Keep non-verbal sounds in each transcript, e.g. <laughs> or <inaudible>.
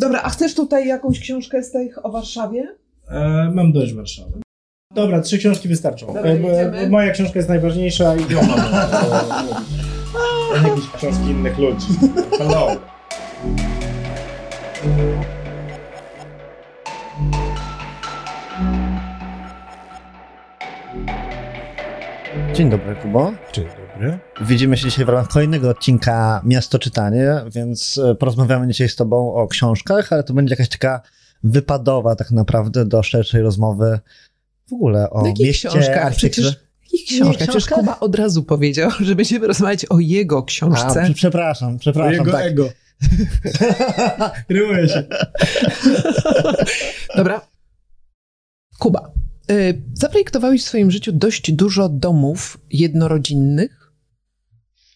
Dobra, a chcesz tutaj jakąś książkę z tych o Warszawie? E, mam dość Warszawy. Dobra, trzy książki wystarczą. Dobra, E, bo moja książka jest najważniejsza i ją mam. Jakieś książki innych ludzi. Hello. Dzień dobry, Kubo. Dzień dobry. Widzimy się dzisiaj w ramach kolejnego odcinka Miasto Czytanie, więc e, porozmawiamy dzisiaj z Tobą o książkach, ale to będzie jakaś taka wypadowa tak naprawdę do szerszej rozmowy w ogóle o No mieście, książkach? architekturze. Przecież ich książka. Przecież? Kuba od razu powiedział, <laughs> że będziemy rozmawiać o jego A, książce. prze- przepraszam, przepraszam. Jego tak. ego. <laughs> Rymuje się. <laughs> Dobra. Kuba, zaprojektowałeś w swoim życiu dość dużo domów jednorodzinnych.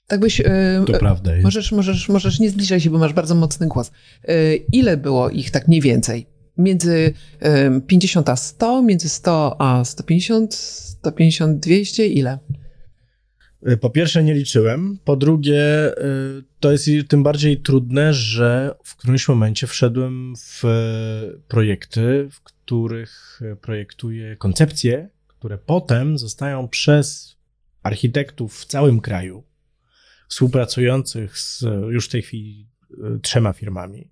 Tak byś... y, To prawda jest. Możesz, możesz, możesz nie zbliżaj się, bo masz bardzo mocny głos. Y, Ile było ich tak mniej więcej? Między y, 50 a 100, między 100 a 150, 150, 200, ile? Y, Po pierwsze nie liczyłem, po drugie y, to jest tym bardziej trudne, że w którymś momencie wszedłem w y, projekty, w których y, projektuję koncepcje, które potem zostają przez architektów w całym kraju, współpracujących z y, już w tej chwili y, trzema firmami,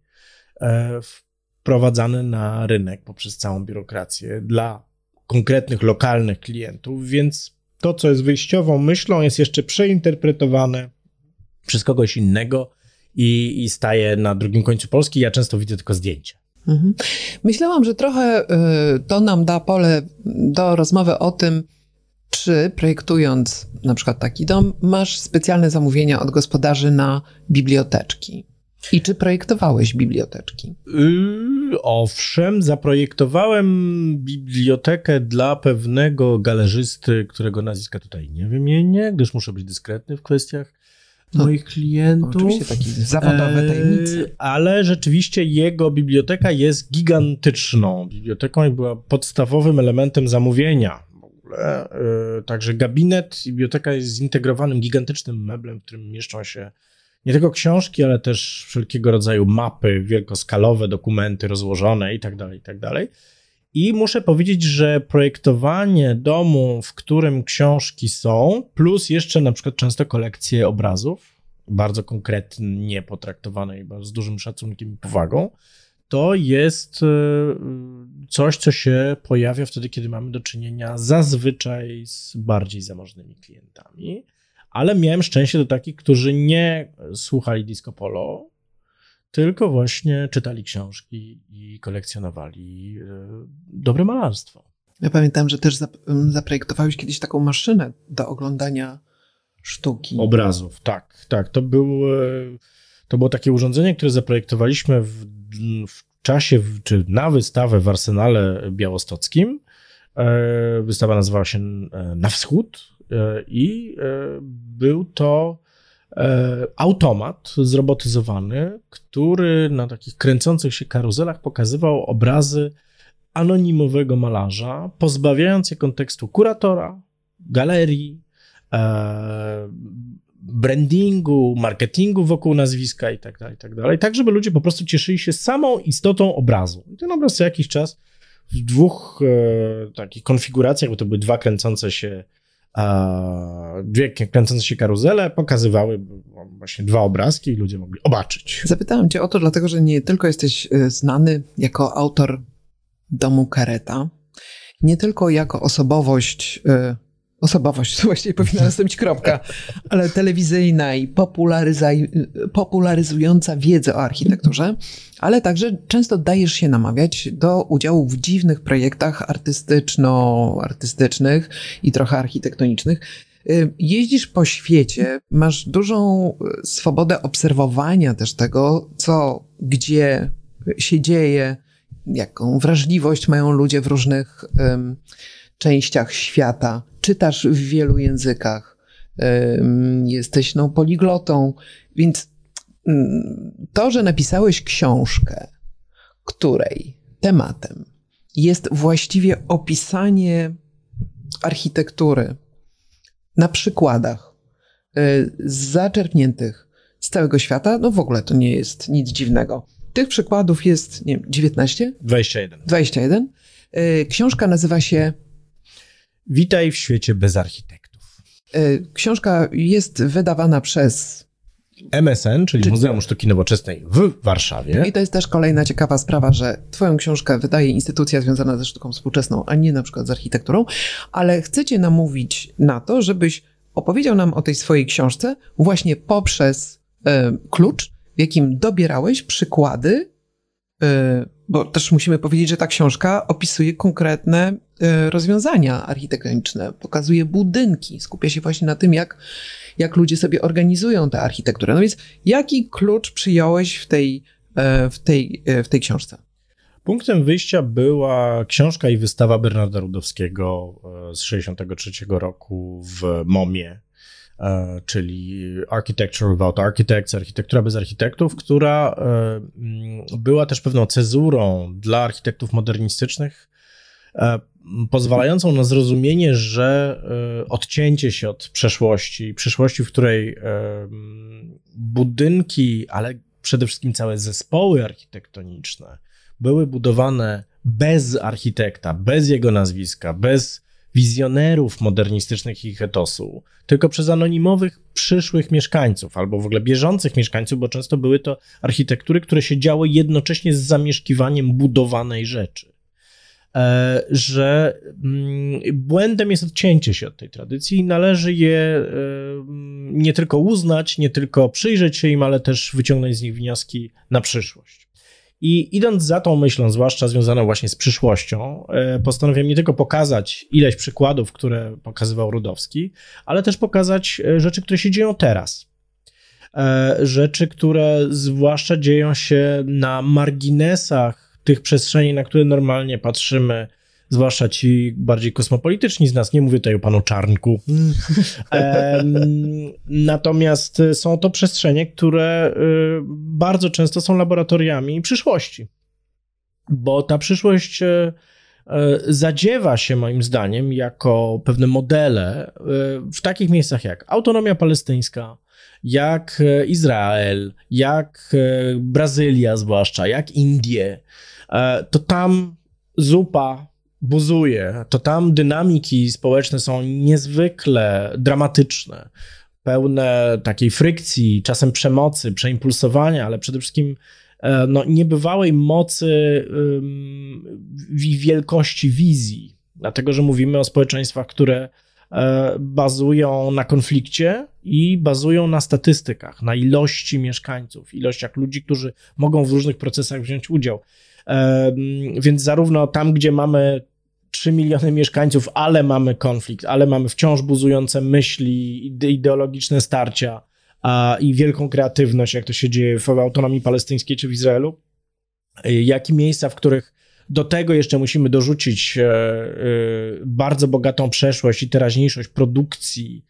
e, wprowadzane na rynek poprzez całą biurokrację dla konkretnych lokalnych klientów, więc to, co jest wyjściową myślą, jest jeszcze przeinterpretowane przez kogoś innego i, i staje na drugim końcu Polski. Ja często widzę tylko zdjęcia. Mhm. Myślałam, że trochę y, to nam da pole do rozmowy o tym, czy projektując na przykład taki dom, masz specjalne zamówienia od gospodarzy na biblioteczki. I czy projektowałeś biblioteczki? Yy, owszem, zaprojektowałem bibliotekę dla pewnego galerzysty, którego nazwiska tutaj nie wymienię, gdyż muszę być dyskretny w kwestiach No, moich klientów. Oczywiście takie zawodowe Eee, tajemnicy. Ale rzeczywiście jego biblioteka jest gigantyczną biblioteką i była podstawowym elementem zamówienia. W ogóle. Eee, Także gabinet i biblioteka jest zintegrowanym gigantycznym meblem, w którym mieszczą się nie tylko książki, ale też wszelkiego rodzaju mapy, wielkoskalowe dokumenty rozłożone i tak dalej, i muszę powiedzieć, że projektowanie domu, w którym książki są, plus jeszcze na przykład często kolekcje obrazów, bardzo konkretnie potraktowane i z dużym szacunkiem i powagą, to jest e, coś, co się pojawia wtedy, kiedy mamy do czynienia zazwyczaj z bardziej zamożnymi klientami. Ale miałem szczęście do takich, którzy nie słuchali disco polo, tylko właśnie czytali książki i kolekcjonowali e, dobre malarstwo. Ja pamiętam, że też zap- zaprojektowałeś kiedyś taką maszynę do oglądania sztuki. Obrazów, tak, tak. To, był, e, to było takie urządzenie, które zaprojektowaliśmy w, w czasie, czy na wystawę w Arsenale Białostockim. E, Wystawa nazywała się Na Wschód i był to automat zrobotyzowany, który na takich kręcących się karuzelach pokazywał obrazy anonimowego malarza, pozbawiając je kontekstu kuratora, galerii, e, brandingu, marketingu wokół nazwiska i tak dalej, tak dalej, tak żeby ludzie po prostu cieszyli się samą istotą obrazu. I ten obraz co jakiś czas w dwóch e, takich konfiguracjach, bo to były dwa kręcące się e, dwie kręcące się karuzele, pokazywały właśnie dwa obrazki i ludzie mogli zobaczyć. Zapytałam cię o to, dlatego że nie tylko jesteś y, znany jako autor domu Kareta, nie tylko jako osobowość, y, osobowość, <laughs> właściwie powinna nastąpić kropka, ale telewizyjna i popularyzująca wiedzę o architekturze, ale także często dajesz się namawiać do udziału w dziwnych projektach artystyczno-artystycznych i trochę architektonicznych. Jeździsz po świecie, masz dużą y, swobodę obserwowania też tego, co, gdzie się dzieje, jaką wrażliwość mają ludzie w różnych ym, częściach świata. Czytasz w wielu językach, jesteś no, poliglotą, więc ym, to, że napisałeś książkę, której tematem jest właściwie opisanie architektury na przykładach y, zaczerpniętych z całego świata, no w ogóle to nie jest nic dziwnego. Tych przykładów jest, nie wiem, 19? 21. 21. Y, książka nazywa się Witaj w świecie bez architektów. y, Książka jest wydawana przez. MSN, czyli Muzeum Sztuki Nowoczesnej w Warszawie. I to jest też kolejna ciekawa sprawa, że Twoją książkę wydaje instytucja związana ze sztuką współczesną, a nie na przykład z architekturą, ale chcecie namówić na to, żebyś opowiedział nam o tej swojej książce właśnie poprzez y, klucz, w jakim dobierałeś przykłady, y, bo też musimy powiedzieć, że ta książka opisuje konkretne y, rozwiązania architektoniczne, pokazuje budynki, skupia się właśnie na tym, jak, jak ludzie sobie organizują tę architekturę. No więc jaki klucz przyjąłeś w tej, y, w tej, y, w tej książce? Punktem wyjścia była książka i wystawa Bernarda Rudowskiego e, z 1963 roku w MOMie, e, czyli Architecture Without Architects, architektura bez architektów, która e, mm, była też pewną cezurą dla architektów modernistycznych, e, pozwalającą na zrozumienie, że e, odcięcie się od przeszłości, przyszłości, w której e, mm, budynki, ale przede wszystkim całe zespoły architektoniczne były budowane bez architekta, bez jego nazwiska, bez wizjonerów modernistycznych ich etosu, tylko przez anonimowych przyszłych mieszkańców albo w ogóle bieżących mieszkańców, bo często były to architektury, które się działy jednocześnie z zamieszkiwaniem budowanej rzeczy. E, że mm, błędem jest odcięcie się od tej tradycji i należy je e, nie tylko uznać, nie tylko przyjrzeć się im, ale też wyciągnąć z nich wnioski na przyszłość. I idąc za tą myślą, zwłaszcza związaną właśnie z przyszłością, e, postanowiłem nie tylko pokazać ileś przykładów, które pokazywał Rudowski, ale też pokazać e, rzeczy, które się dzieją teraz. E, Rzeczy, które zwłaszcza dzieją się na marginesach tych przestrzeni, na które normalnie patrzymy, zwłaszcza ci bardziej kosmopolityczni z nas. Nie mówię tutaj o panu Czarnku. <laughs> Natomiast są to przestrzenie, które y, bardzo często są laboratoriami przyszłości. Bo ta przyszłość y, y, zadziewa się moim zdaniem jako pewne modele y, w takich miejscach jak autonomia palestyńska, jak Izrael, jak Brazylia zwłaszcza, jak Indie. E, To tam zupa buzuje, to tam dynamiki społeczne są niezwykle dramatyczne, pełne takiej frykcji, czasem przemocy, przeimpulsowania, ale przede wszystkim e, no, niebywałej mocy i wielkości wizji, dlatego że mówimy o społeczeństwach, które e, bazują na konflikcie i bazują na statystykach, na ilości mieszkańców, ilościach ludzi, którzy mogą w różnych procesach wziąć udział. Em, Więc zarówno tam, gdzie mamy 3 miliony mieszkańców, ale mamy konflikt, ale mamy wciąż buzujące myśli, ide- ideologiczne starcia a, i wielką kreatywność, jak to się dzieje w autonomii palestyńskiej czy w Izraelu, y, jak i miejsca, w których do tego jeszcze musimy dorzucić e, e, bardzo bogatą przeszłość i teraźniejszość produkcji,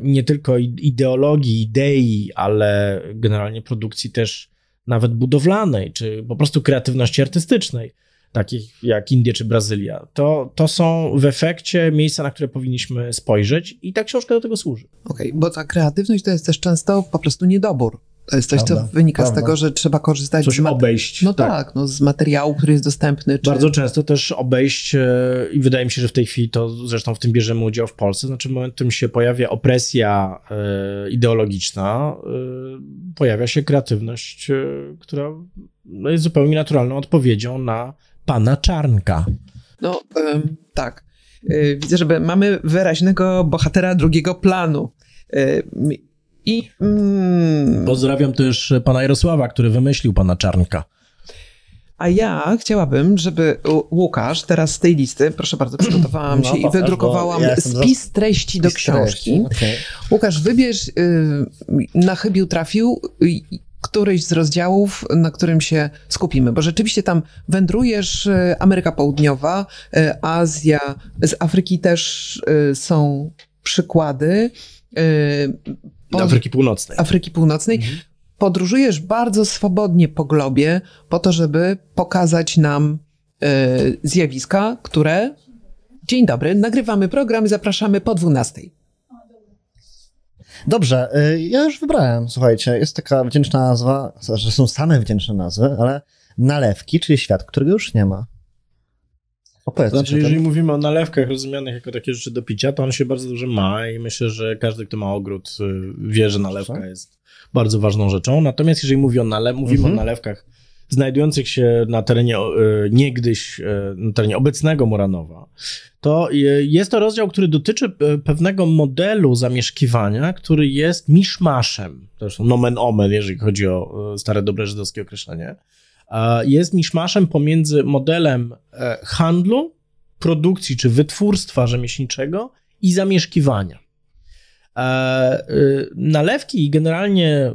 nie tylko ideologii, idei, ale generalnie produkcji też nawet budowlanej, czy po prostu kreatywności artystycznej, takich jak Indie czy Brazylia. To, to są w efekcie miejsca, na które powinniśmy spojrzeć i ta książka do tego służy. Okej, bo ta kreatywność to jest też często po prostu niedobór. To jest coś, co Prawda, wynika z prawda. tego, że trzeba korzystać Coś z, obejść. no tak. no, z materiału, który jest dostępny. Czy... Bardzo często też obejść e, i wydaje mi się, że w tej chwili to zresztą w tym bierzemy udział w Polsce, znaczy w momencie, w którym się pojawia opresja e, ideologiczna, e, pojawia się kreatywność, która jest zupełnie naturalną odpowiedzią na pana Czarnka. No em, tak. Y, widzę, że mamy wyraźnego bohatera drugiego planu. Y, I mm, Pozdrawiam też pana Jarosława, który wymyślił pana Czarnka. a ja chciałabym, żeby Łukasz teraz z tej listy, proszę bardzo, przygotowałam No, się i wydrukowałam ja spis treści do Spis treści, książki. okej. Łukasz, wybierz, y, na chybił trafił któryś z rozdziałów, na którym się skupimy, bo rzeczywiście tam wędrujesz, y, Ameryka Południowa, y, Azja, z Afryki też y, są przykłady. y, po- Afryki Północnej. Afryki Północnej. Podróżujesz bardzo swobodnie po globie, po to, żeby pokazać nam zjawiska, które. Dzień dobry, nagrywamy program i zapraszamy po 12. Dobrze, y, ja już wybrałem, słuchajcie, jest taka wdzięczna nazwa, że są same wdzięczne nazwy, ale nalewki, czyli świat, którego już nie ma. Opowiedz znaczy, jeżeli mówimy o nalewkach rozumianych jako takie rzeczy do picia, to on się bardzo dużo ma i myślę, że każdy, kto ma ogród, y, wie, że nalewka jest bardzo ważną rzeczą. Natomiast jeżeli mówi o nale mówimy mhm. o nalewkach znajdujących się na terenie y, niegdyś, y, na terenie obecnego Moranowa, to jest to rozdział, który dotyczy pewnego modelu zamieszkiwania, który jest miszmaszem, zresztą nomen omen, jeżeli chodzi o stare dobre żydowskie określenie, jest miszmaszem pomiędzy modelem e, handlu, produkcji czy wytwórstwa rzemieślniczego i zamieszkiwania. Y, nalewki i generalnie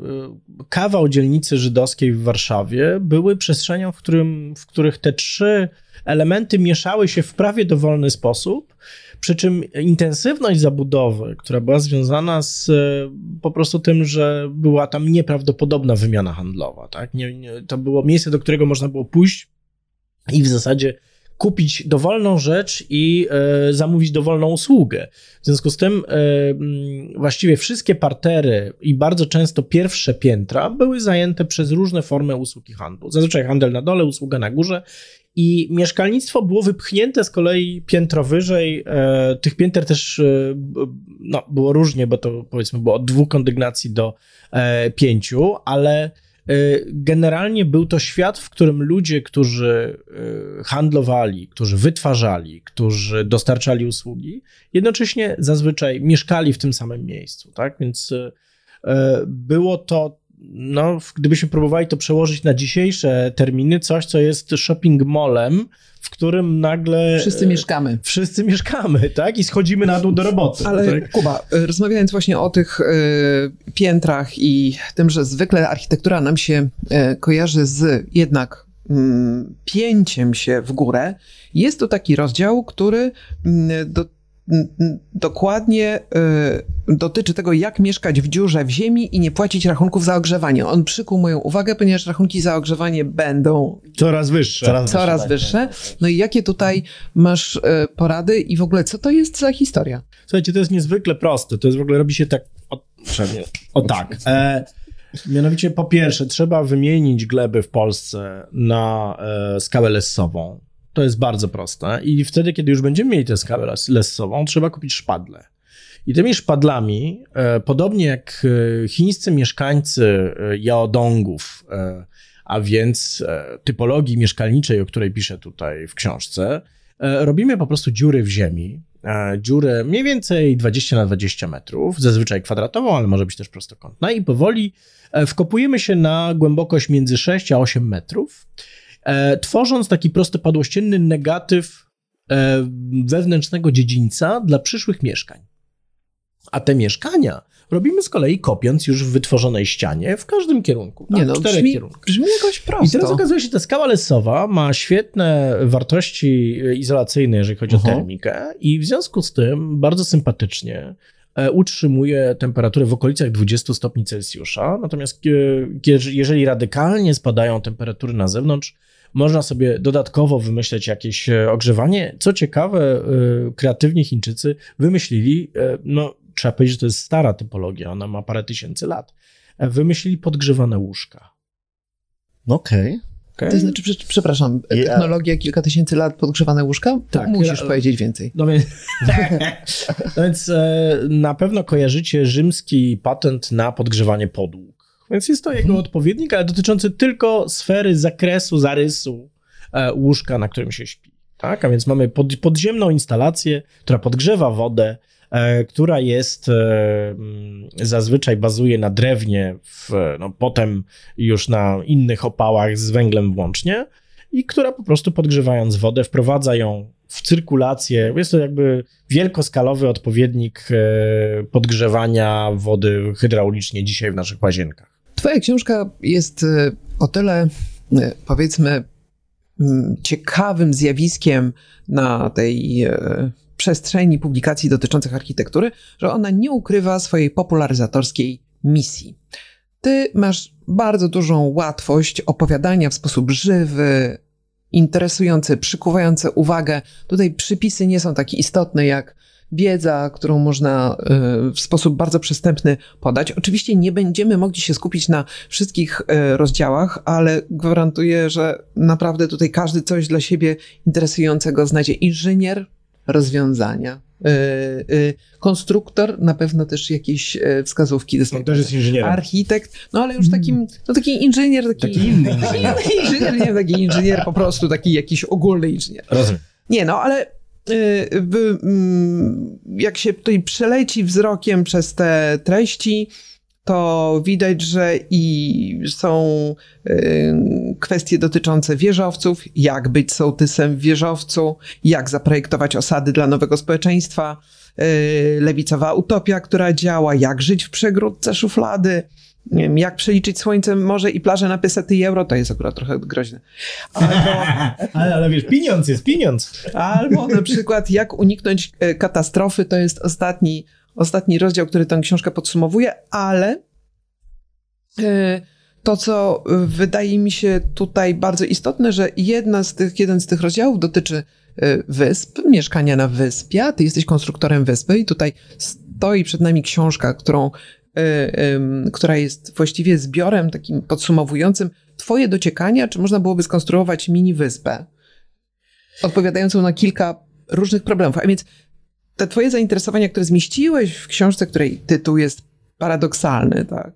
y, kawał dzielnicy żydowskiej w Warszawie były przestrzenią, w, którym, w których te trzy elementy mieszały się w prawie dowolny sposób przy czym intensywność zabudowy, która była związana z e, po prostu tym, że była tam nieprawdopodobna wymiana handlowa, tak? Nie, nie, to było miejsce, do którego można było pójść i w zasadzie kupić dowolną rzecz i e, zamówić dowolną usługę. W związku z tym e, właściwie wszystkie partery i bardzo często pierwsze piętra były zajęte przez różne formy usług i handlu. Zazwyczaj handel na dole, usługa na górze i mieszkalnictwo było wypchnięte z kolei piętro wyżej. E, tych pięter też no, było różnie, bo to powiedzmy było od dwóch kondygnacji do pięciu, ale generalnie był to świat, w którym ludzie, którzy e, handlowali, którzy wytwarzali, którzy dostarczali usługi, jednocześnie zazwyczaj mieszkali w tym samym miejscu. Tak? Więc e, było to no, gdybyśmy próbowali to przełożyć na dzisiejsze terminy, coś, co jest shopping mallem, w którym nagle... Wszyscy mieszkamy. Wszyscy mieszkamy, <laughs> tak? I schodzimy na dół do roboty. Ale tak? Kuba, e, rozmawiając właśnie o tych y, piętrach i tym, że zwykle architektura nam się y, kojarzy z jednak mm, pięciem się w górę, jest tu taki rozdział, który mm, do, dokładnie y, dotyczy tego, jak mieszkać w dziurze w ziemi i nie płacić rachunków za ogrzewanie. On przykuł moją uwagę, ponieważ rachunki za ogrzewanie będą coraz wyższe. Coraz, coraz tak, wyższe. Tak, tak, no i jakie tutaj masz y, porady i w ogóle co to jest za historia? Słuchajcie, to jest niezwykle proste. To jest w ogóle robi się tak o, o tak. E, mianowicie po pierwsze trzeba wymienić gleby w Polsce na e, skałę lessową to jest bardzo proste. I wtedy, kiedy już będziemy mieli tę skałę lessową, trzeba kupić szpadle. I tymi szpadlami, e, podobnie jak e, chińscy mieszkańcy e, Jaodongów, a więc typologii mieszkalniczej, o której piszę tutaj w książce, robimy po prostu dziury w ziemi. Dziurę mniej więcej 20 na 20 metrów, zazwyczaj kwadratową, ale może być też prostokątna, i powoli wkopujemy się na głębokość między 6 a 8 metrów. E, tworząc taki prostopadłościenny negatyw e, wewnętrznego dziedzińca dla przyszłych mieszkań. A te mieszkania robimy z kolei kopiąc już w wytworzonej ścianie w każdym kierunku. Tak? Nie no, czterech brzmi, kierunkach. brzmi jakoś prosto. I teraz okazuje się, że ta skała lesowa ma świetne wartości izolacyjne, jeżeli chodzi uh -huh. o termikę i w związku z tym bardzo sympatycznie e, utrzymuje temperaturę w okolicach 20 stopni Celsjusza. Natomiast jeżeli radykalnie spadają temperatury na zewnątrz, można sobie dodatkowo wymyśleć jakieś e, ogrzewanie. Co ciekawe, e, kreatywni Chińczycy wymyślili, e, no trzeba powiedzieć, że to jest stara typologia, ona ma parę tysięcy lat, wymyślili podgrzewane łóżka. Okej. Okay. Okay. To znaczy, przepraszam, technologia kilka tysięcy lat, podgrzewane łóżka? Tak. Musisz ja, powiedzieć więcej. No więc, <laughs> no więc na pewno kojarzycie rzymski patent na podgrzewanie podłóg. Więc jest to jego odpowiednik, ale dotyczący tylko sfery zakresu, zarysu e, łóżka, na którym się śpi. Tak? A więc mamy pod, podziemną instalację, która podgrzewa wodę, e, która jest e, mm, zazwyczaj bazuje na drewnie, w, no, potem już na innych opałach z węglem włącznie i która po prostu podgrzewając wodę wprowadza ją w cyrkulację. Jest to jakby wielkoskalowy odpowiednik e, podgrzewania wody hydraulicznie dzisiaj w naszych łazienkach. Twoja książka jest e, o tyle, e, powiedzmy, ciekawym zjawiskiem na tej e, przestrzeni publikacji dotyczących architektury, że ona nie ukrywa swojej popularyzatorskiej misji. Ty masz bardzo dużą łatwość opowiadania w sposób żywy, interesujący, przykuwający uwagę. Tutaj przypisy nie są takie istotne jak wiedza, którą można y, w sposób bardzo przystępny podać. Oczywiście nie będziemy mogli się skupić na wszystkich y, rozdziałach, ale gwarantuję, że naprawdę tutaj każdy coś dla siebie interesującego znajdzie. Inżynier rozwiązania. Y, konstruktor na pewno też jakieś wskazówki. On też jest inżynierem. Architekt, no ale już takim, no taki inżynier. Taki, taki inny <laughs> inżynier. inżynier, nie taki inżynier, po prostu taki jakiś ogólny inżynier. Rozumiem. Nie, no ale jak się tutaj przeleci wzrokiem przez te treści, to widać, że i są y, kwestie dotyczące wieżowców, jak być sołtysem w wieżowcu, jak zaprojektować osady dla nowego społeczeństwa, y, lewicowa utopia, która działa, jak żyć w przegródce szuflady, nie wiem, jak przeliczyć słońce, morze i plażę na pesety euro, to jest akurat trochę groźne. Albo, <laughs> ale, ale wiesz, pieniądz jest pieniądz. Albo na przykład jak uniknąć e, katastrofy, to jest ostatni, ostatni rozdział, który tę książkę podsumowuje, ale e, to, co wydaje mi się tutaj bardzo istotne, że jedna z tych, jeden z tych rozdziałów dotyczy e, wysp, mieszkania na wyspie, ty jesteś konstruktorem wyspy i tutaj stoi przed nami książka, którą która jest właściwie zbiorem takim podsumowującym twoje dociekania, czy można byłoby skonstruować mini wyspę, odpowiadającą na kilka różnych problemów. A więc te twoje zainteresowania, które zmieściłeś w książce, której tytuł jest paradoksalny, tak?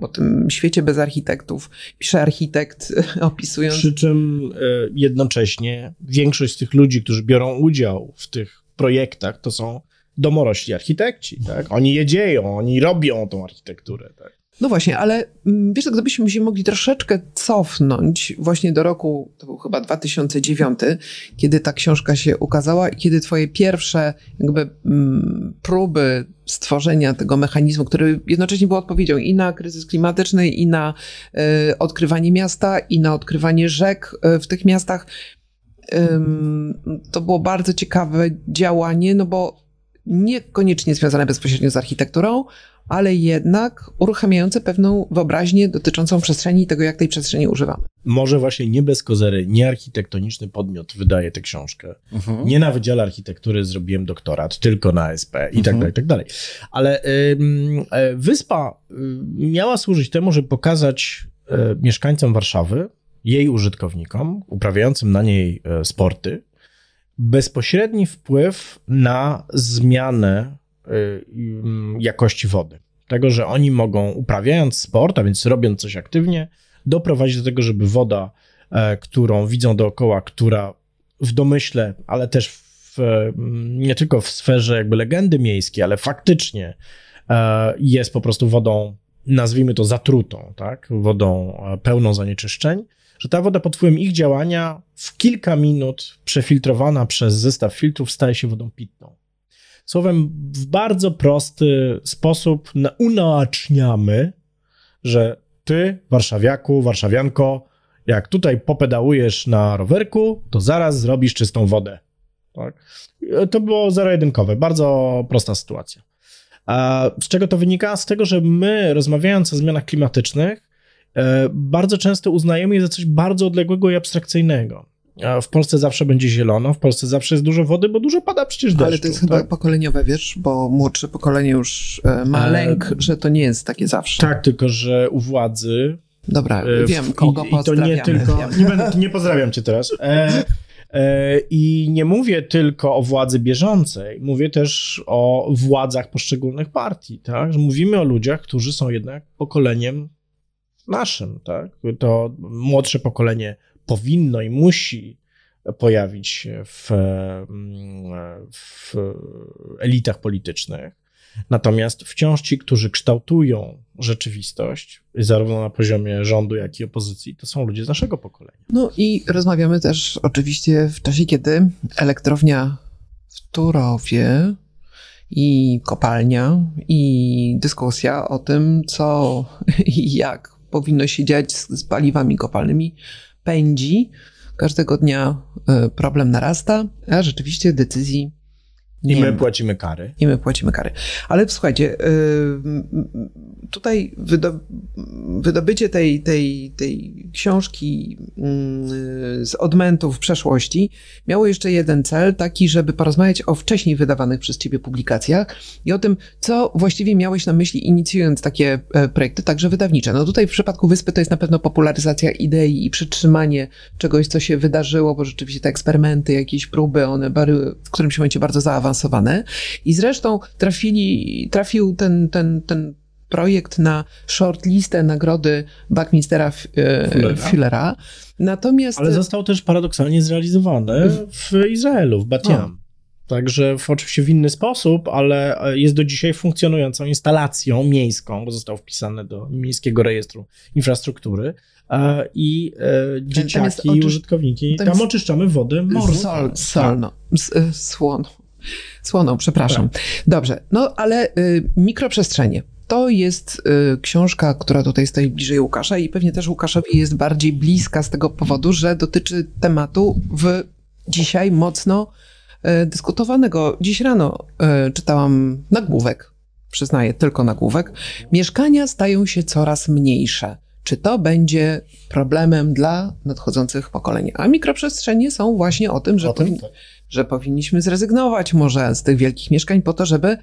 O tym świecie bez architektów. Pisze architekt <laughs> opisując. Przy czym e, jednocześnie większość z tych ludzi, którzy biorą udział w tych projektach, to są domorośli architekci, tak? Oni je dzieją, oni robią tą architekturę, tak? No właśnie, ale mm, wiesz, gdybyśmy się mogli troszeczkę cofnąć właśnie do roku, to był chyba 2009, kiedy ta książka się ukazała i kiedy twoje pierwsze jakby mm, próby stworzenia tego mechanizmu, który jednocześnie był odpowiedzią i na kryzys klimatyczny, i na y, odkrywanie miasta, i na odkrywanie rzek y, w tych miastach, to było bardzo ciekawe działanie, no bo niekoniecznie związane bezpośrednio z architekturą, ale jednak uruchamiające pewną wyobraźnię dotyczącą przestrzeni i tego, jak tej przestrzeni używamy. Może właśnie nie bez kozery, nie architektoniczny podmiot wydaje tę książkę. Uh-huh. Nie na Wydziale Architektury zrobiłem doktorat, tylko na SP i uh-huh. tak dalej, i tak dalej. Ale y, y, wyspa y, miała służyć temu, żeby pokazać e, mieszkańcom Warszawy, jej użytkownikom, uprawiającym na niej e, sporty, bezpośredni wpływ na zmianę y, jakości wody. Tego, że oni mogą, uprawiając sport, a więc robiąc coś aktywnie, doprowadzić do tego, żeby woda, e, którą widzą dookoła, która w domyśle, ale też w, nie tylko w sferze jakby legendy miejskiej, ale faktycznie e, jest po prostu wodą, nazwijmy to zatrutą, tak? wodą e, pełną zanieczyszczeń, że ta woda pod wpływem ich działania w kilka minut przefiltrowana przez zestaw filtrów staje się wodą pitną. Słowem, w bardzo prosty sposób unaoczniamy, że ty, warszawiaku, warszawianko, jak tutaj popedałujesz na rowerku, to zaraz zrobisz czystą wodę. Tak? To było zero-jedynkowe, bardzo prosta sytuacja. A z czego to wynika? Z tego, że my, rozmawiając o zmianach klimatycznych, E, bardzo często uznajemy je za coś bardzo odległego i abstrakcyjnego. W Polsce zawsze będzie zielono, w Polsce zawsze jest dużo wody, bo dużo pada przecież deszczu. Ale to jest tak? chyba pokoleniowe, wiesz, bo młodsze pokolenie już e, ma e, lęk, że to nie jest takie zawsze. Tak, tylko że u władzy... Dobra, wiem, kogo i, i to nie tylko... Nie, będę, nie pozdrawiam cię teraz. E, e, I nie mówię tylko o władzy bieżącej, mówię też o władzach poszczególnych partii, tak? Że mówimy o ludziach, którzy są jednak pokoleniem naszym, tak? To młodsze pokolenie powinno i musi pojawić się w, w elitach politycznych. Natomiast wciąż ci, którzy kształtują rzeczywistość, zarówno na poziomie rządu, jak i opozycji, to są ludzie z naszego pokolenia. No i rozmawiamy też oczywiście w czasie, kiedy elektrownia w Turowie i kopalnia i dyskusja o tym, co i jak powinno się dziać z, z paliwami kopalnymi, pędzi. Każdego dnia e, problem narasta, a rzeczywiście decyzji i my płacimy kary. I my płacimy kary. Ale słuchajcie, e, tutaj wydobycie tej, tej, tej książki mm, z odmentów przeszłości, miało jeszcze jeden cel, taki, żeby porozmawiać o wcześniej wydawanych przez ciebie publikacjach i o tym, co właściwie miałeś na myśli inicjując takie e, projekty, także wydawnicze. No tutaj w przypadku Wyspy to jest na pewno popularyzacja idei i przytrzymanie czegoś, co się wydarzyło, bo rzeczywiście te eksperymenty, jakieś próby, one były w którymś momencie bardzo zaawansowane i zresztą trafili, trafił ten, ten, ten projekt na shortlistę nagrody Buckminstera e, Fullera. Natomiast... Ale został też paradoksalnie zrealizowany w Izraelu, w Batiam. Także w, oczywiście w inny sposób, ale e, jest do dzisiaj funkcjonującą instalacją miejską, bo został wpisany do miejskiego rejestru infrastruktury e, i dzieciaki i użytkowniki tam, tam oczyszczamy wodę morską. Sol, solno, tak. Słoną. Przepraszam. Tak. Dobrze, no ale y, mikroprzestrzenie. To jest y, książka, która tutaj stoi bliżej Łukasza i pewnie też Łukaszowi jest bardziej bliska z tego powodu, że dotyczy tematu w dzisiaj mocno y, dyskutowanego. Dziś rano y, czytałam nagłówek, przyznaję tylko nagłówek. Mieszkania stają się coraz mniejsze. Czy to będzie problemem dla nadchodzących pokoleń? A mikroprzestrzenie są właśnie o tym, że, o tym, powin- tak. Że powinniśmy zrezygnować może z tych wielkich mieszkań po to, żeby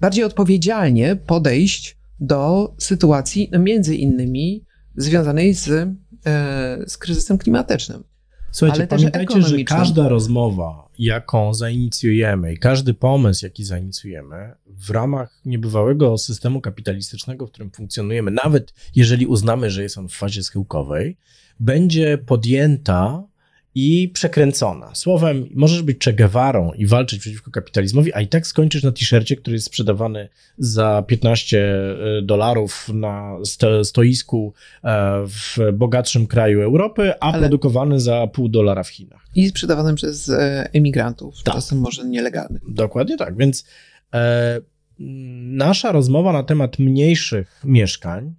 bardziej odpowiedzialnie podejść do sytuacji, no między innymi związanej z, e, z kryzysem klimatycznym. Słuchajcie, ale pamiętajcie, że każda rozmowa, jaką zainicjujemy i każdy pomysł, jaki zainicjujemy w ramach niebywałego systemu kapitalistycznego, w którym funkcjonujemy, nawet jeżeli uznamy, że jest on w fazie schyłkowej, będzie podjęta i przekręcona. Słowem, możesz być Che Guevarą i walczyć przeciwko kapitalizmowi, a i tak skończysz na t-shircie, który jest sprzedawany za 15 e, dolarów na stoisku e, w bogatszym kraju Europy, a Ale... produkowany za pół dolara w Chinach. I sprzedawany przez e, emigrantów, tak. czasem może nielegalnych. Dokładnie tak, więc e, nasza rozmowa na temat mniejszych mieszkań,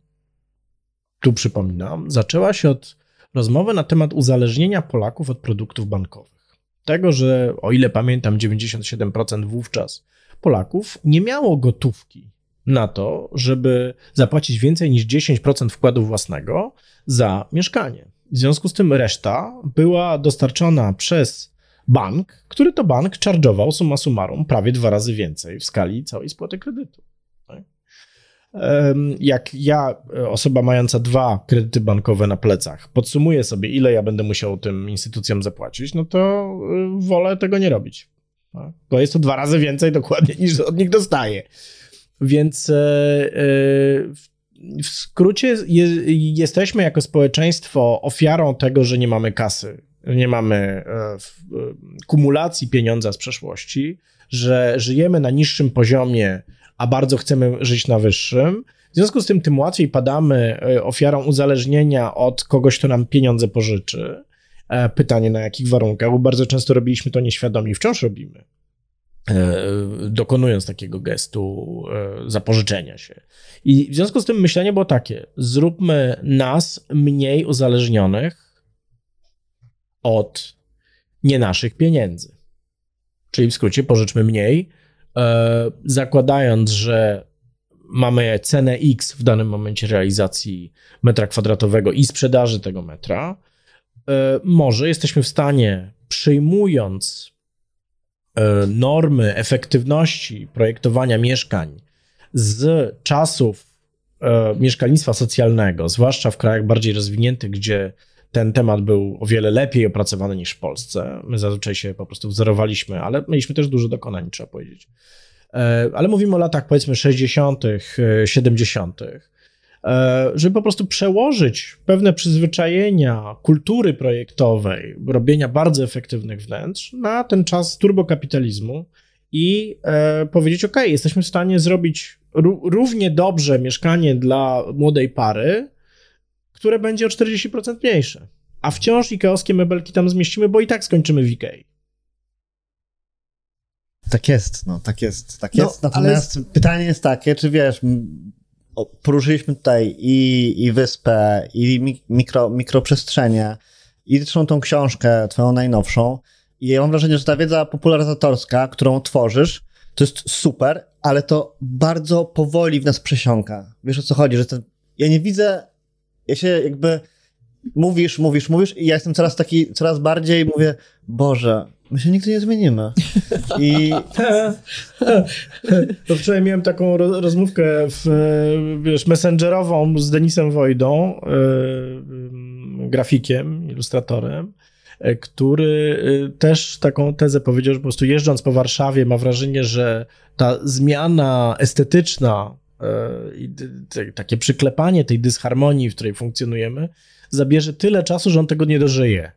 tu przypominam, zaczęła się od rozmowę na temat uzależnienia Polaków od produktów bankowych. Tego, że o ile pamiętam, 97% wówczas Polaków nie miało gotówki na to, żeby zapłacić więcej niż 10% wkładu własnego za mieszkanie. W związku z tym reszta była dostarczona przez bank, który to bank charge'ował summa summarum prawie dwa razy więcej w skali całej spłaty kredytu jak ja, e, osoba mająca dwa kredyty bankowe na plecach, podsumuję sobie, ile ja będę musiał tym instytucjom zapłacić, no to e, wolę tego nie robić. No, bo jest to dwa razy więcej dokładnie niż od nich dostaję. Więc e, w skrócie jesteśmy jako społeczeństwo ofiarą tego, że nie mamy kasy, nie mamy kumulacji pieniądza z przeszłości, że żyjemy na niższym poziomie a bardzo chcemy żyć na wyższym. W związku z tym tym łatwiej padamy e, ofiarą uzależnienia od kogoś, kto nam pieniądze pożyczy. E, pytanie na jakich warunkach, bo bardzo często robiliśmy to nieświadomie i wciąż robimy, e, dokonując takiego gestu zapożyczenia się. I w związku z tym myślenie było takie: zróbmy nas mniej uzależnionych od nie naszych pieniędzy. Czyli w skrócie pożyczmy mniej, E, zakładając, że mamy cenę X w danym momencie realizacji metra kwadratowego i sprzedaży tego metra, e, może jesteśmy w stanie, przyjmując e, normy efektywności projektowania mieszkań z czasów mieszkalnictwa socjalnego, zwłaszcza w krajach bardziej rozwiniętych, gdzie ten temat był o wiele lepiej opracowany niż w Polsce. My zazwyczaj się po prostu wzorowaliśmy, ale mieliśmy też dużo dokonań, trzeba powiedzieć. E, ale mówimy o latach powiedzmy 60., 70., e, e, żeby po prostu przełożyć pewne przyzwyczajenia kultury projektowej, robienia bardzo efektywnych wnętrz na ten czas turbokapitalizmu i powiedzieć: OK, jesteśmy w stanie zrobić równie dobrze mieszkanie dla młodej pary, które będzie o 40% mniejsze. A wciąż ikeowskie mebelki tam zmieścimy, bo i tak skończymy w Ikei. Tak jest, no, tak jest, tak no, jest. Natomiast ale... pytanie jest takie, czy wiesz, poruszyliśmy tutaj i, i wyspę, i mikro, mikroprzestrzenie, i zresztą tą książkę, twoją najnowszą. I ja mam wrażenie, że ta wiedza popularyzatorska, którą tworzysz, to jest super, ale to bardzo powoli w nas przesiąka. Wiesz o co chodzi, że ten, ja nie widzę, ja się jakby mówisz, mówisz, mówisz i ja jestem coraz taki, coraz bardziej mówię, Boże, my się nigdy nie zmienimy. I... to wczoraj miałem taką rozmówkę w, wiesz, messengerową z Denisem Wojdą, yy, grafikiem, ilustratorem, e, który e, też taką tezę powiedział, że po prostu jeżdżąc po Warszawie ma wrażenie, że ta zmiana estetyczna, yy, takie przyklepanie tej dysharmonii, w której funkcjonujemy, zabierze tyle czasu, że on tego nie dożyje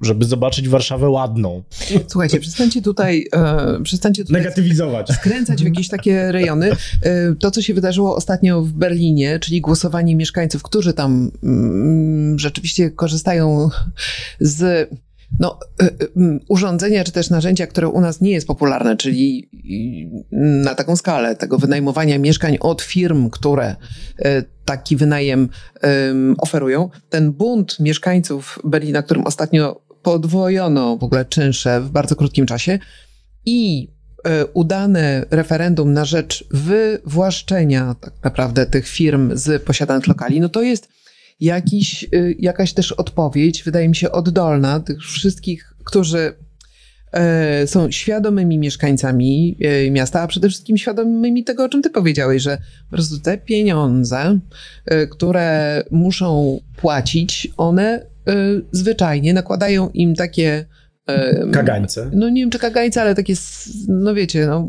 żeby zobaczyć Warszawę ładną. Słuchajcie, przestańcie tutaj, e, przestańcie tutaj negatywizować. Skręcać w jakieś takie rejony. E, to, co się wydarzyło ostatnio w Berlinie, czyli głosowanie mieszkańców, którzy tam mm, rzeczywiście korzystają z no, e, e, urządzenia czy też narzędzia, które u nas nie jest popularne, czyli na taką skalę tego wynajmowania mieszkań od firm, które e, taki wynajem oferują. Ten bunt mieszkańców Berlina, którym ostatnio podwojono w ogóle czynsze w bardzo krótkim czasie i udane referendum na rzecz wywłaszczenia tak naprawdę tych firm z posiadanych lokali, no to jest jakiś, y, jakaś też odpowiedź, wydaje mi się, oddolna tych wszystkich, którzy e, są świadomymi mieszkańcami e, miasta, a przede wszystkim świadomymi tego, o czym ty powiedziałeś, że po prostu te pieniądze, e, które muszą płacić, one zwyczajnie nakładają im takie Kagańce. No nie wiem, czy kagańce, ale takie, no wiecie, no,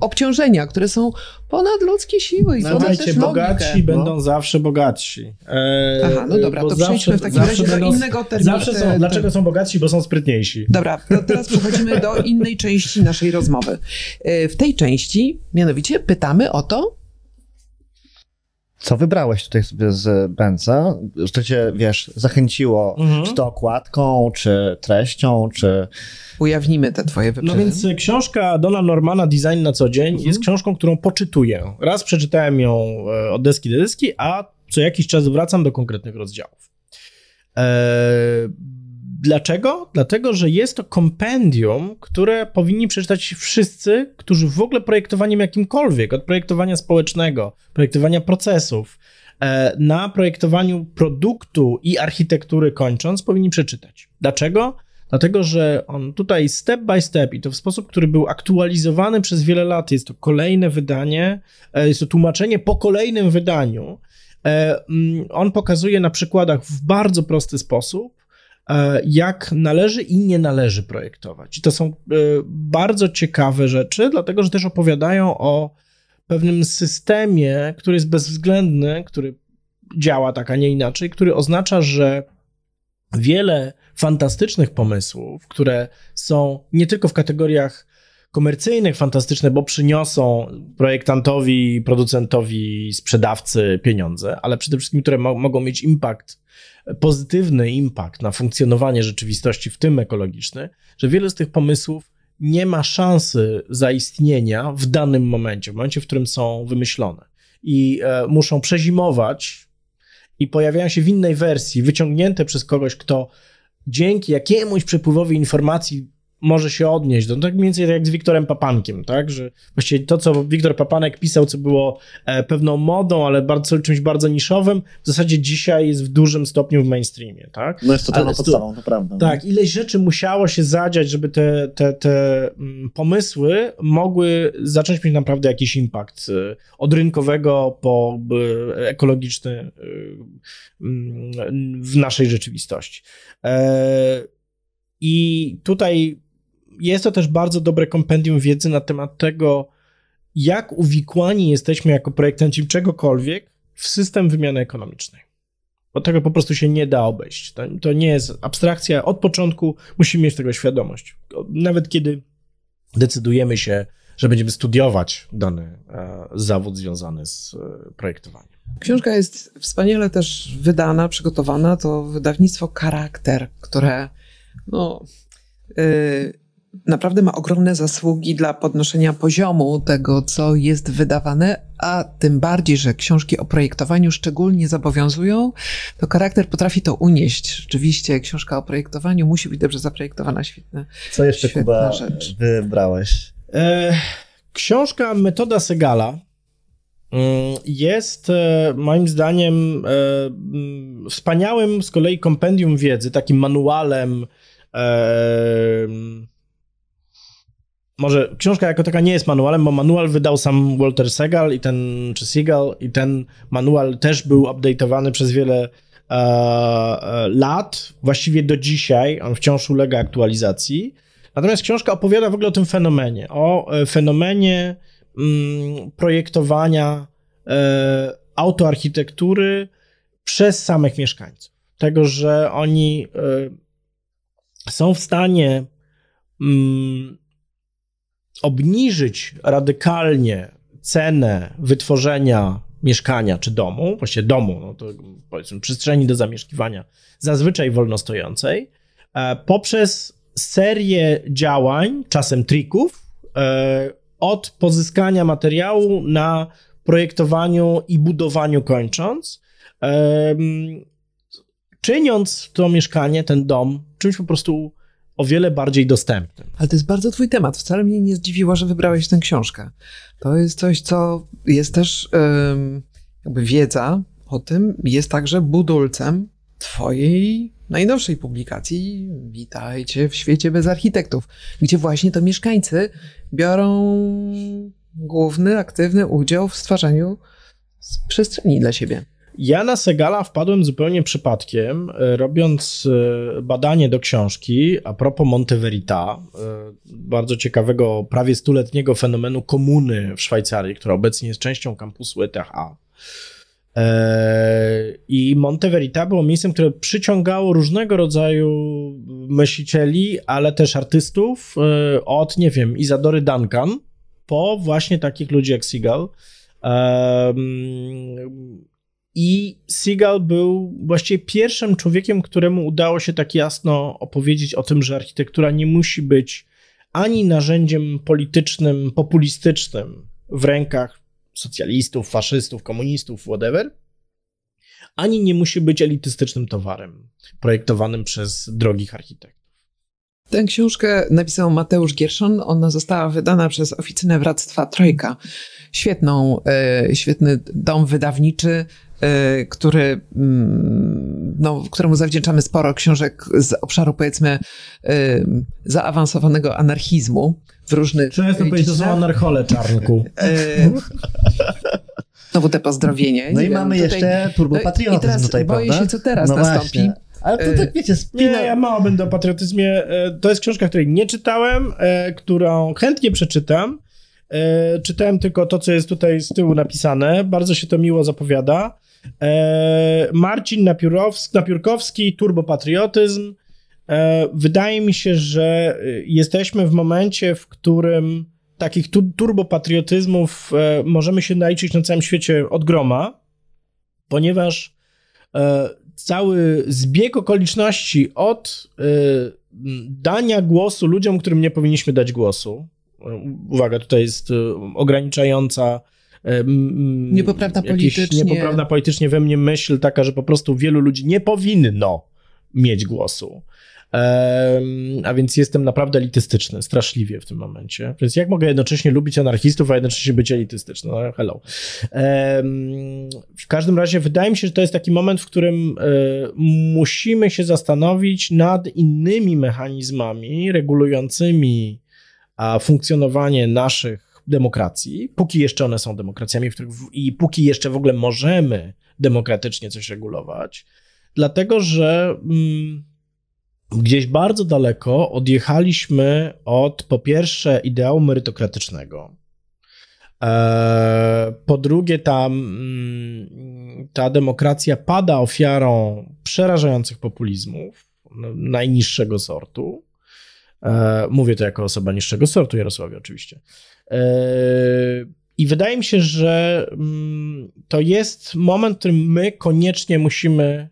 obciążenia, które są ponad ludzkie siły. I no dajcie, bogatsi no. będą zawsze bogatsi. E, Aha, no dobra, to przejdźmy w takim razie do innego terminu. Zawsze są, te, dlaczego są bogatsi? Bo są sprytniejsi. Dobra, to teraz przechodzimy do innej części naszej rozmowy. E, w tej części, mianowicie, pytamy o to, co wybrałeś tutaj sobie z Benza? Co cię, wiesz, zachęciło, mhm. czy to okładką, czy treścią, czy... Ujawnimy te twoje wypowiedzi. No więc e, książka Dona Normana Design na co dzień mhm. jest książką, którą poczytuję. Raz przeczytałem ją e, od deski do deski, a co jakiś czas wracam do konkretnych rozdziałów. Eee Dlaczego? Dlatego, że jest to kompendium, które powinni przeczytać wszyscy, którzy w ogóle projektowaniem jakimkolwiek, od projektowania społecznego, projektowania procesów, e, na projektowaniu produktu i architektury kończąc, powinni przeczytać. Dlaczego? Dlatego, że on tutaj step by step i to w sposób, który był aktualizowany przez wiele lat, jest to kolejne wydanie, e, jest to tłumaczenie po kolejnym wydaniu. E, mm, on pokazuje na przykładach w bardzo prosty sposób, jak należy i nie należy projektować. I to są e, bardzo ciekawe rzeczy, dlatego że też opowiadają o pewnym systemie, który jest bezwzględny, który działa tak, a nie inaczej, który oznacza, że wiele fantastycznych pomysłów, które są nie tylko w kategoriach komercyjnych fantastyczne, bo przyniosą projektantowi, producentowi, sprzedawcy pieniądze, ale przede wszystkim, które mo mogą mieć impact pozytywny impact na funkcjonowanie rzeczywistości, w tym ekologiczny, że wiele z tych pomysłów nie ma szansy zaistnienia w danym momencie, w momencie, w którym są wymyślone. I e, muszą przezimować i pojawiają się w innej wersji, wyciągnięte przez kogoś, kto dzięki jakiemuś przepływowi informacji może się odnieść. Do, tak mniej więcej jak z Wiktorem Papankiem, tak? Że właściwie to, co Wiktor Papanek pisał, co było e, pewną modą, ale bardzo, czymś bardzo niszowym, w zasadzie dzisiaj jest w dużym stopniu w mainstreamie, tak? No jest totalną podstawą, to prawda. Tak, no. ileś rzeczy musiało się zadziać, żeby te, te, te mm, pomysły mogły zacząć mieć naprawdę jakiś impact e, od rynkowego po ekologiczny e, mm, w naszej rzeczywistości. I tutaj jest to też bardzo dobre kompendium wiedzy na temat tego, jak uwikłani jesteśmy jako projektanci czegokolwiek w system wymiany ekonomicznej. Bo tego po prostu się nie da obejść. To, to nie jest abstrakcja. Od początku musimy mieć tego świadomość. Nawet kiedy decydujemy się, że będziemy studiować dany e, zawód związany z e, projektowaniem. Książka jest wspaniale też wydana, przygotowana. To wydawnictwo Charakter, które no, yy, naprawdę ma ogromne zasługi dla podnoszenia poziomu tego, co jest wydawane, a tym bardziej, że książki o projektowaniu szczególnie zobowiązują, to charakter potrafi to unieść. Rzeczywiście, książka o projektowaniu musi być dobrze zaprojektowana, świetna. Co jeszcze, Kuba, rzecz. wybrałeś? E, książka Metoda Segala mm, jest e, moim zdaniem e, mm, wspaniałym z kolei kompendium wiedzy, takim manualem. E, może książka jako taka nie jest manualem, bo manual wydał sam Walter Segal i ten, czy Segal, i ten manual też był update'owany przez wiele lat, właściwie do dzisiaj, on wciąż ulega aktualizacji. Natomiast książka opowiada w ogóle o tym fenomenie, o fenomenie Mm, projektowania e, autoarchitektury przez samych mieszkańców. Tego, że oni e, są w stanie mm, obniżyć radykalnie cenę wytworzenia mieszkania czy domu, właściwie domu, no to powiedzmy przestrzeni do zamieszkiwania, zazwyczaj wolnostojącej, e, poprzez serię działań, czasem trików, od pozyskania materiału na projektowaniu i budowaniu kończąc, czyniąc to mieszkanie, ten dom, czymś po prostu o wiele bardziej dostępnym. Ale to jest bardzo twój temat. Wcale mnie nie zdziwiło, że wybrałeś tę książkę. To jest coś, co jest też jakby wiedza o tym, jest także budulcem twojej najnowszej publikacji Witajcie w świecie bez architektów, gdzie właśnie to mieszkańcy biorą główny, aktywny udział w stwarzaniu przestrzeni dla siebie. Ja na Segala wpadłem zupełnie przypadkiem, e, robiąc e, badanie do książki a propos Monte Verita, e, bardzo ciekawego, prawie stuletniego fenomenu komuny w Szwajcarii, która obecnie jest częścią kampusu ETH. I Monte Verita było miejscem, które przyciągało różnego rodzaju myślicieli, ale też artystów, od, nie wiem, Izadory Duncan, po właśnie takich ludzi jak Seagal. I Seagal był właściwie pierwszym człowiekiem, któremu udało się tak jasno opowiedzieć o tym, że architektura nie musi być ani narzędziem politycznym, populistycznym w rękach socjalistów, faszystów, komunistów, whatever, ani nie musi być elitystycznym towarem projektowanym przez drogich architektów. Tę książkę napisał Mateusz Gierszon. Ona została wydana przez Oficynę Wractwa Trojka. Świetną, e, świetny dom wydawniczy, który, mm, no, któremu zawdzięczamy sporo książek z obszaru, powiedzmy, e, zaawansowanego anarchizmu w różnych... Często powiedzieć, to są anarchole, Czarnku. Znowu te pozdrowienie. No i wiem, mamy tutaj, jeszcze turbopatriotyzm no i teraz tutaj, boję prawda? się, co teraz no nastąpi. Właśnie. Ale to tak wiecie, spina... Nie, ja mało będę o patriotyzmie. To jest książka, której nie czytałem, którą chętnie przeczytam. Czytałem tylko to, co jest tutaj z tyłu napisane. Bardzo się to miło zapowiada. E, Marcin Napiórowski, Napiórkowski, turbopatriotyzm. E, wydaje mi się, że jesteśmy w momencie, w którym takich tu, turbopatriotyzmów możemy się naliczyć na całym świecie od groma, ponieważ cały zbieg okoliczności od dania głosu ludziom, którym nie powinniśmy dać głosu, uwaga, tutaj jest e, ograniczająca e, niepoprawna politycznie. Niepoprawna politycznie we mnie myśl taka, że po prostu wielu ludzi nie powinno mieć głosu. A więc jestem naprawdę elitystyczny, straszliwie w tym momencie. Więc jak mogę jednocześnie lubić anarchistów, a jednocześnie być elitystyczny? No, hello. W każdym razie wydaje mi się, że to jest taki moment, w którym e, musimy się zastanowić nad innymi mechanizmami regulującymi a funkcjonowanie naszych demokracji, póki jeszcze one są demokracjami, w których i póki jeszcze w ogóle możemy demokratycznie coś regulować, dlatego że mm, gdzieś bardzo daleko odjechaliśmy od po pierwsze ideału merytokratycznego. E, po drugie, ta, mm, ta demokracja pada ofiarą przerażających populizmów najniższego sortu. E, mówię to jako osoba niższego sortu, Jarosławie oczywiście. E, I wydaje mi się, że mm, to jest moment, w którym my koniecznie musimy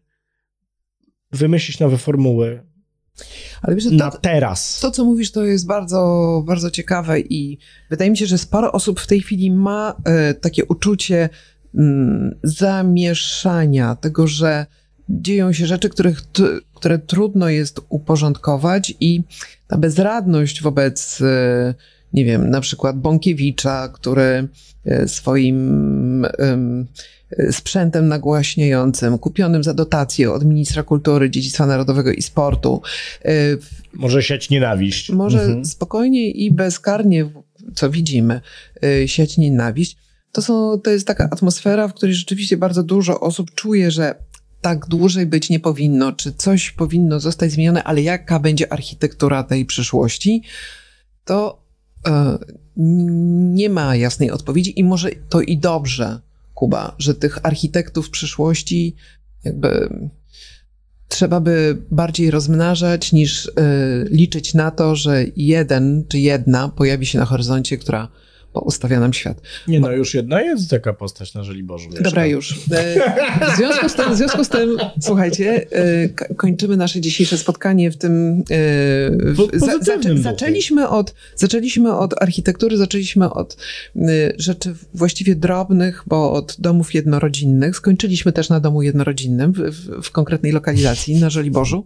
wymyślić nowe formuły. Ale wiesz, na to, teraz. To, co mówisz, to jest bardzo, bardzo ciekawe i wydaje mi się, że sporo osób w tej chwili ma e, takie uczucie mm, zamieszania, tego, że dzieją się rzeczy, których, które trudno jest uporządkować i ta bezradność wobec e, nie wiem, na przykład Bąkiewicza, który e, swoim sprzętem nagłaśniającym, kupionym za dotację od ministra kultury, dziedzictwa narodowego i sportu. Może siać nienawiść. Może mhm. spokojnie i bezkarnie, co widzimy, siać nienawiść. To, są, to jest taka atmosfera, w której rzeczywiście bardzo dużo osób czuje, że tak dłużej być nie powinno, czy coś powinno zostać zmienione, ale jaka będzie architektura tej przyszłości, to e, nie ma jasnej odpowiedzi i może to i dobrze, Kuba, że tych architektów przyszłości jakby trzeba by bardziej rozmnażać niż y, liczyć na to, że jeden czy jedna pojawi się na horyzoncie, która ustawia nam świat. Nie no, już jedna jest taka postać na Żoliborzu. Mieszka. Dobra, już. E, w związku z tym, związku z tym słuchajcie, e, kończymy nasze dzisiejsze spotkanie w tym... E, w, za, zaczę, zaczęliśmy, od, zaczęliśmy od architektury, zaczęliśmy od rzeczy właściwie drobnych, bo od domów jednorodzinnych. Skończyliśmy też na domu jednorodzinnym w, w, w konkretnej lokalizacji na Żoliborzu.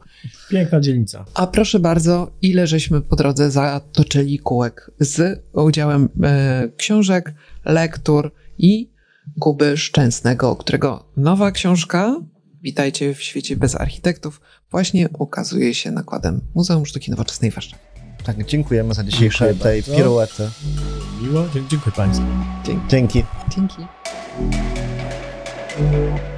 Piękna dzielnica. A proszę bardzo, ile żeśmy po drodze zatoczyli kółek z udziałem książek, lektur i Kuby Szczęsnego, którego nowa książka, Witajcie w świecie bez architektów, właśnie ukazuje się nakładem Muzeum Sztuki Nowoczesnej w Warszawie. Tak, dziękujemy za dzisiejsze tej piruety. Miło, dziękuję Państwu. Dzięki. Dzięki. Dzięki. Dzięki.